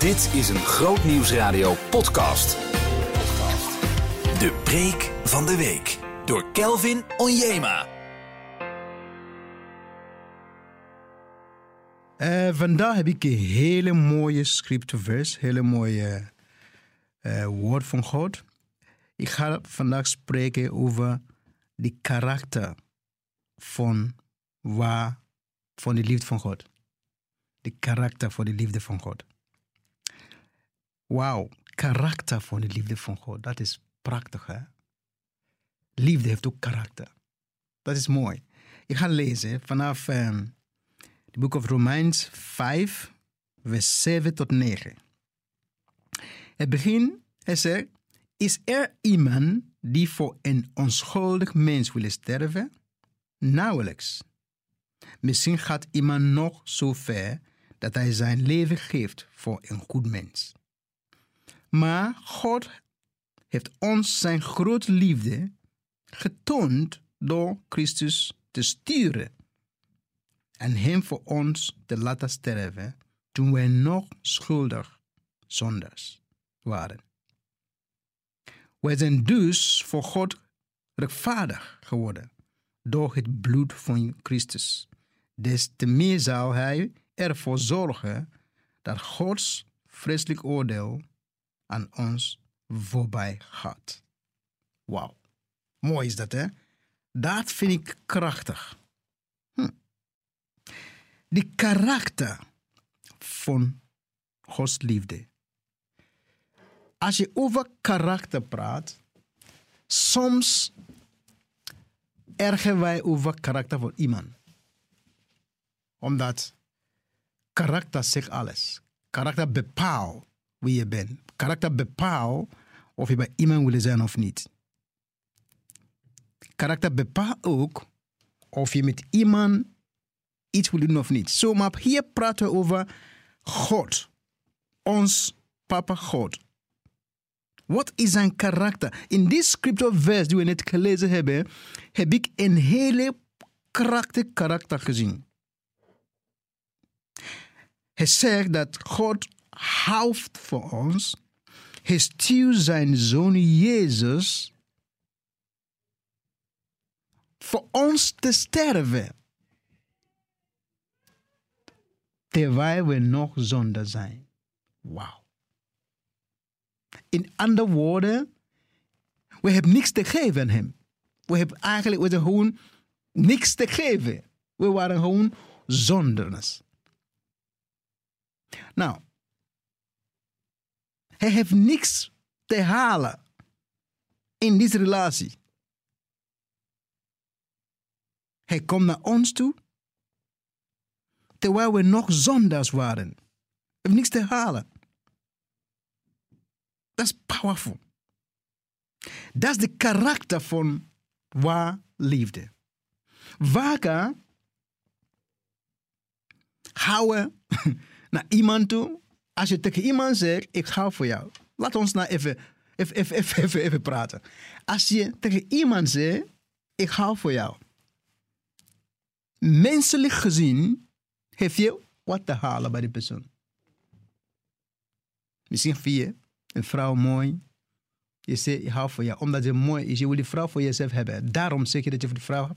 Dit is een Groot Nieuwsradio podcast. De preek van de week door Kelvin Onjema. Uh, vandaag heb ik een hele mooie scriptvers, hele mooie uh, woord van God. Ik ga vandaag spreken over de karakter van, waar, van de liefde van God. De karakter van de liefde van God. Wauw, karakter van de liefde van God. Dat is prachtig, hè? Liefde heeft ook karakter. Dat is mooi. Ik ga lezen vanaf het boek of Romeins 5, vers 7 tot 9. Het begin, hij zegt, is er iemand die voor een onschuldig mens wil sterven? Nauwelijks. Misschien gaat iemand nog zo ver dat hij zijn leven geeft voor een goed mens. Maar God heeft ons zijn grote liefde getoond door Christus te sturen en hem voor ons te laten sterven toen wij nog schuldig zonders waren. Wij zijn dus voor God rechtvaardig geworden door het bloed van Christus. Des te meer zal Hij ervoor zorgen dat Gods vreselijk oordeel aan ons voorbij gaat. Wauw, mooi is dat hè? Dat vind ik krachtig. Hm. Die karakter van Gods liefde. Als je over karakter praat, soms ergen wij over karakter van iemand. Omdat karakter zegt alles. Karakter bepaalt wie je bent. Karakter bepaalt of je bij iemand wil zijn of niet. Karakter bepaalt ook of je met iemand iets wil doen of niet. Zo, maar hier praten we over God. Ons papa God. Wat is zijn karakter? In dit scripture die we net gelezen hebben, heb ik een hele krachtig karakter gezien. Hij zegt dat God houdt voor ons. Hij stuurt zijn zoon Jezus voor ons te sterven. Terwijl we nog zonde zijn. Wauw. In andere woorden, we hebben niks te geven aan hem. We hebben eigenlijk we hebben gewoon niks te geven. We waren gewoon zondernis. Nou, hij heeft niks te halen in deze relatie. Hij komt naar ons toe, terwijl we nog zondaars waren. Hij heeft niks te halen. Dat is powerful. Dat is de karakter van waar liefde. Vaker houden naar iemand toe. Als je tegen iemand zegt, ik hou voor jou. Laat ons nou even, even, even, even, even, praten. Als je tegen iemand zegt, ik hou voor jou. Menselijk gezien heb je wat te halen bij die persoon. Misschien je een vrouw mooi. Je zegt, ik hou van jou. Omdat ze mooi is, je wil die vrouw voor jezelf hebben. Daarom zeg je dat je van die vrouw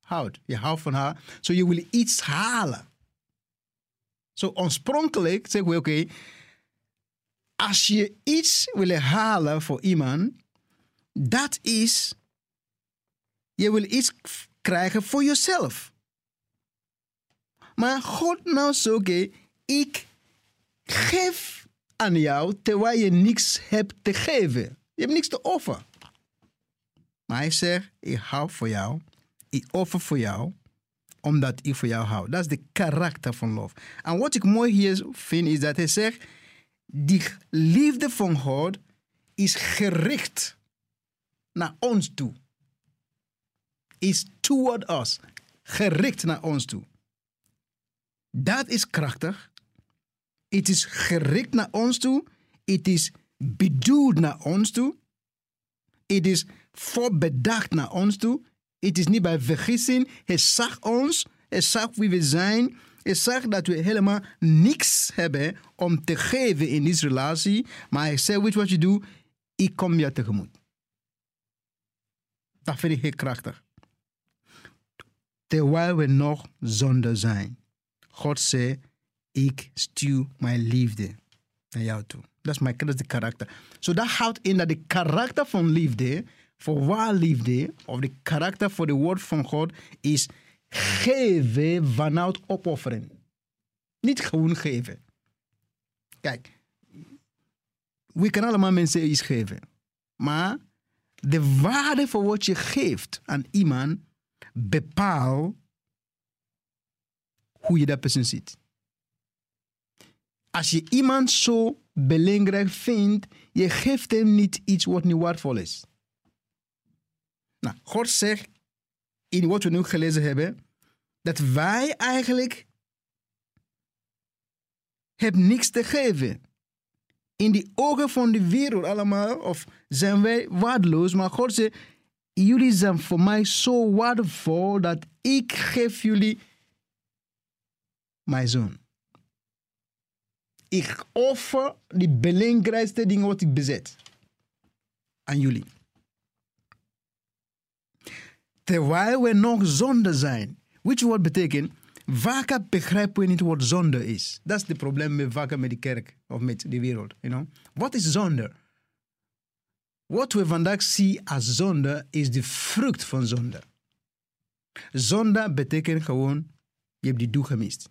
houdt. Je houdt van haar. Zo je wil iets halen. Zo oorspronkelijk zeggen we, oké, als je iets wil halen voor iemand, dat is, je wil iets krijgen voor jezelf. Maar God nou zo, oké, ik geef aan jou terwijl je niks hebt te geven. Je hebt niks te offeren. Maar hij zegt, ik hou voor jou. Ik offer voor jou omdat ik voor jou hou. Dat is de karakter van lof. En wat ik mooi hier vind is dat hij zegt, die liefde van God is gericht naar ons toe. Is toward us. Gericht naar ons toe. Dat is krachtig. Het is gericht naar ons toe. Het is bedoeld naar ons toe. Het is voorbedacht naar ons toe. Het is niet bij vergissing. Hij zag ons. Hij zag wie we zijn. Hij zegt dat we helemaal niks hebben om te geven in deze relatie. Maar hij zegt, weet wat je doet? Ik kom je tegemoet. Dat vind ik heel krachtig. Terwijl we nog zonde zijn. God zei, ik stuur mijn liefde naar jou toe. Dat is, mijn, karakter. Zo dat houdt in dat de karakter van liefde, voor waar liefde, of de karakter voor de woord van God, is geven vanuit opoffering. Niet gewoon geven. Kijk, we kunnen allemaal mensen iets geven. Maar de waarde voor wat je geeft aan iemand bepaalt hoe je dat persoon ziet. Als je iemand zo belangrijk vindt, je geeft hem niet iets wat niet waardevol is. Nou, God zegt in wat we nu gelezen hebben, dat wij eigenlijk hebben niks te geven. In die ogen van de wereld allemaal, of zijn wij waardeloos, maar God zegt, jullie zijn voor mij zo waardevol dat ik geef jullie mijn zoon. Ik offer die belangrijkste dingen wat ik bezit aan jullie. Terwijl we nog zonde zijn. Je wat betekent? Vaak begrijpen we niet wat zonde is. Dat is het probleem met vaak met de kerk of met de wereld. You know? Wat is zonde? Wat we vandaag zien als zonde is de vrucht van zonde. Zonde betekent gewoon, je hebt die doel gemist.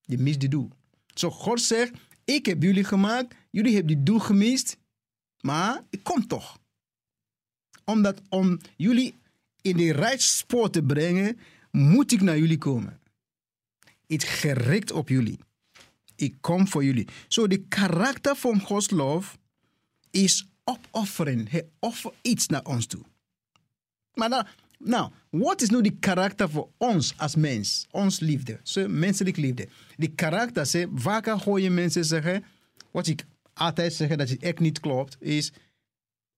Je mist die doel. Zo God zegt, ik heb jullie gemaakt, jullie hebben die doel gemist, maar ik kom toch. Omdat om jullie in de rijspoor te brengen, moet ik naar jullie komen. Het gericht op jullie. Ik kom voor jullie. Zo de karakter van Gods lof is opofferen. Hij offert iets naar ons toe. Maar nou, nou, wat is nu de karakter voor ons als mens? Ons liefde, zo menselijk liefde. Die karakter, ze, vaak hoor je mensen zeggen, wat ik altijd zeg dat het echt niet klopt, is,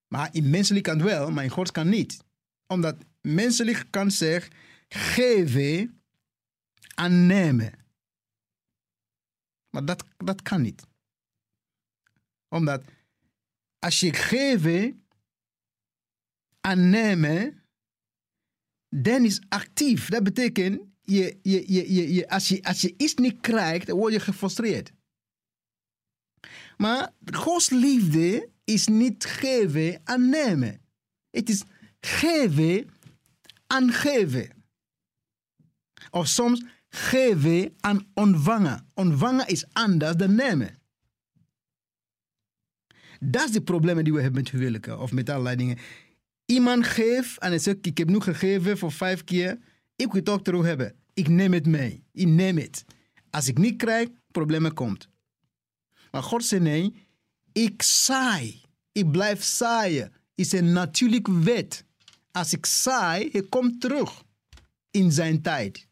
maar in menselijk kan wel, maar in God kan niet. Omdat menselijk kan zeggen, geven, aannemen. Maar dat, dat kan niet. Omdat als je geven, aannemen, dan is actief. Dat betekent, je, je, je, je, als, je, als je iets niet krijgt, word je gefrustreerd. Maar Gods liefde is niet geven, aannemen. Het is geven, aangeven. Of soms geven aan ontvangen. Ontvangen is anders dan nemen. Dat is de problemen die we hebben met huwelijken of met allerlei. Iemand geeft en hij zegt, ik heb nu gegeven voor vijf keer. Ik wil het ook terug hebben. Ik neem het mee. Ik neem het. Als ik niet krijg, problemen komt. Maar God zei nee, ik saai. Ik blijf saaien. is een natuurlijke wet. Als ik saai, hij komt terug in zijn tijd.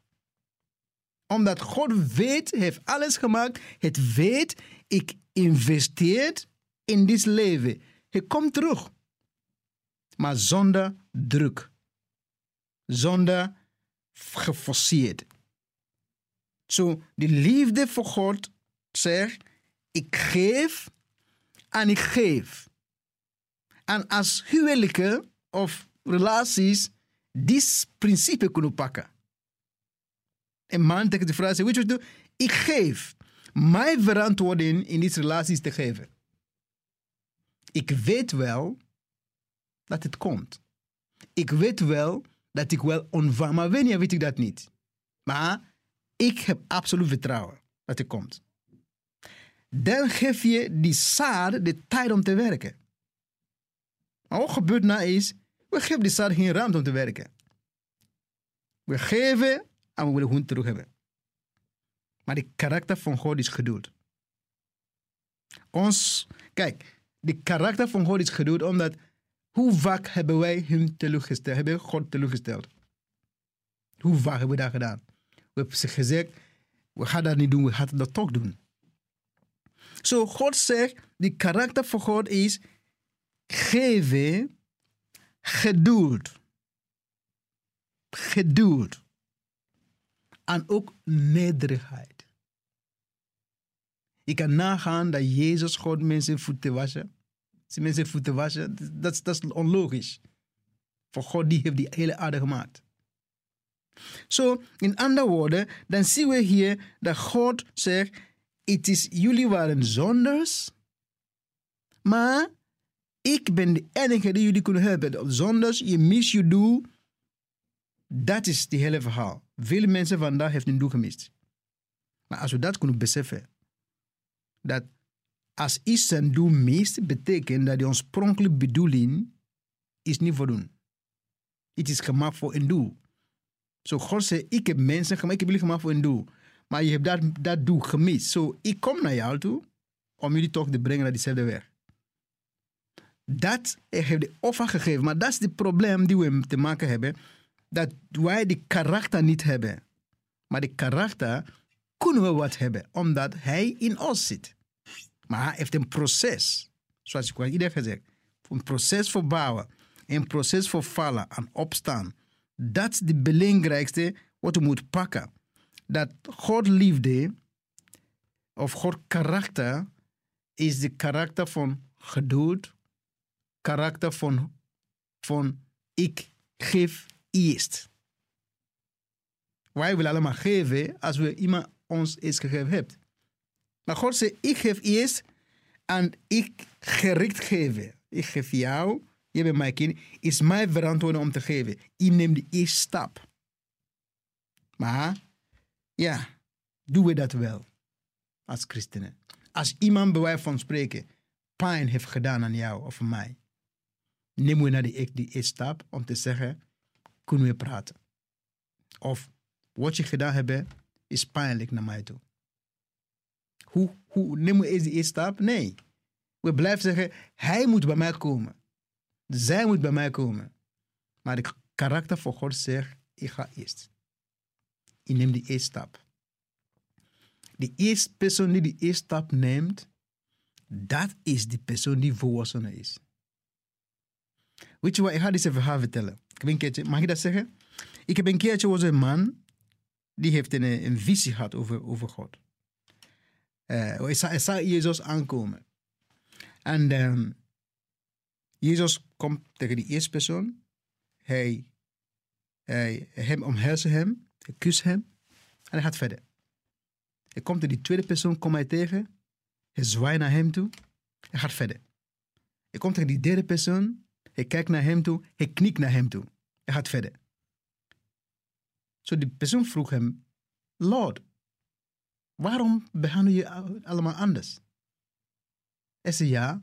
Omdat God weet, heeft alles gemaakt. Het weet, ik investeer in dit leven. Hij komt terug. Maar zonder druk. Zonder geforceerd. Zo, de liefde voor God zegt, ik geef en ik geef. En als huwelijken of relaties dit principe kunnen pakken. Een man tegen de vrouw zegt, weet je wat ik geef. Mijn verantwoording in deze relaties te geven. Ik weet wel dat het komt. Ik weet wel dat ik wel ontvang, maar wanneer weet ik dat niet. Maar ik heb absoluut vertrouwen dat het komt. Dan geef je die zaad de tijd om te werken. Maar wat gebeurt nou is, we geven die zaad geen ruimte om te werken. We geven en we willen gewoon terug hebben. Maar de karakter van God is geduld. Ons, kijk, de karakter van God is geduld omdat hoe vaak hebben wij hem teleurgesteld, hebben God teleurgesteld? Hoe vaak hebben we dat gedaan? We hebben gezegd, we gaan dat niet doen, we gaan dat toch doen. Zo, God zegt, de karakter van God is geven, geduld. Geduld. En ook nederigheid. Je kan nagaan dat Jezus God mensen voeten wassen. Ze mensen voeten wassen, dat, is- dat is onlogisch. Voor God die heeft die hele aarde gemaakt. Zo, in andere woorden, dan zien we hier dat God zegt, het is jullie waren zonders, maar ik ben de enige die jullie kunnen helpen. Zonders, je mis je doel. Dat is het hele verhaal. Veel mensen vandaag hebben hun doel gemist. Maar als we dat kunnen beseffen, dat als iets zijn doel mist, betekent dat die oorspronkelijke bedoeling is niet voldoen. Het is gemaakt voor een doel. Zo God zegt, ik heb mensen gemaakt, ik heb jullie gemaakt voor een doel. Maar je hebt dat, dat doel gemist. Zo ik kom naar jou toe om jullie toch te brengen naar diezelfde weg. Dat heeft de offer gegeven. Maar dat is het probleem die we te maken hebben. Dat wij de karakter niet hebben. Maar de karakter kunnen we wat hebben. Omdat hij in ons zit. Maar hij heeft een proces. Zoals ik al eerder gezegd. Een proces voor bouwen. Een proces voor vallen en opstaan. Dat is het belangrijkste wat we moeten pakken. Dat God liefde of God karakter is de karakter van geduld, karakter van, van ik geef eerst. Wij willen allemaal geven als we iemand ons iets gegeven heeft. Maar God zegt, ik geef eerst en ik gericht geven. Ik geef jou, je bent mijn kind, is mijn verantwoording om te geven. Ik neem de eerste stap. Maar, ja, doen we dat wel als christenen? Als iemand bij wijze van spreken pijn heeft gedaan aan jou of aan mij, nemen we naar die, die eerste stap om te zeggen, kunnen we praten? Of wat je gedaan hebt, is pijnlijk naar mij toe. Hoe, hoe nemen we eerst die eerste stap? Nee. We blijven zeggen, hij moet bij mij komen. Zij moet bij mij komen. Maar de karakter van God zegt, ik ga eerst. Ik neem die eerste stap. De eerste persoon die die eerste stap neemt, dat is die persoon die volwassen is. Weet je wat, ik ga even verhaal vertellen. Ik heb een mag ik dat zeggen? Ik heb een keertje was een man, die heeft een, een visie gehad over, over God. Uh, hij, zag, hij Jezus aankomen. En um, Jezus komt tegen die eerste persoon. Hij, hij, hem omhelst hem, kust hem en hij gaat verder. Hij komt tegen die tweede persoon, komt hij tegen. Hij zwaait naar hem toe. Hij gaat verder. Hij komt tegen die derde persoon. Hij kijkt naar hem toe. Hij knikt naar hem toe. Hij gaat verder. Zo die persoon vroeg hem, Lord, waarom behandel je allemaal anders? Hij zei, ja,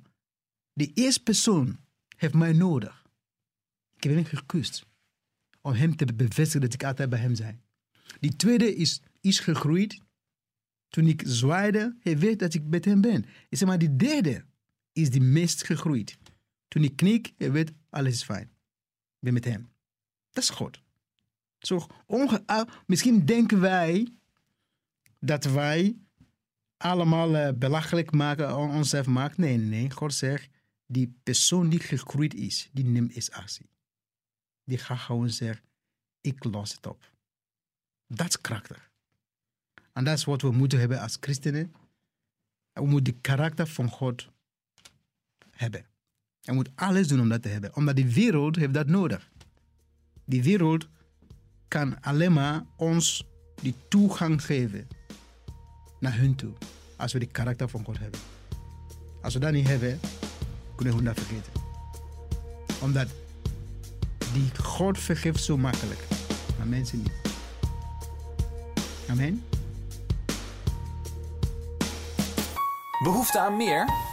de eerste persoon heeft mij nodig. Ik heb hem gekust om hem te bevestigen dat ik altijd bij hem zijn. Die tweede is, is gegroeid. Toen ik zwaaide, hij weet dat ik met hem ben. Ik maar, die derde is die meest gegroeid. Toen ik knik, hij weet, alles is fijn. Ik ben met hem. Dat is God. Zo, onge misschien denken wij dat wij allemaal uh, belachelijk maken, onszelf maken. Nee, nee, nee. God zegt, die persoon die gegroeid is, die neemt eens actie. Die gaat gewoon zeggen, ik los het op. Dat is karakter. En dat is wat we moeten hebben als christenen. We moeten de karakter van God hebben. En we moeten alles doen om dat te hebben. Omdat de wereld heeft dat nodig. Die wereld kan alleen maar ons die toegang geven naar hun toe. Als we de karakter van God hebben. Als we dat niet hebben, kunnen we dat vergeten. Omdat die God vergeeft zo makkelijk, maar mensen niet. Amen. Behoefte aan meer?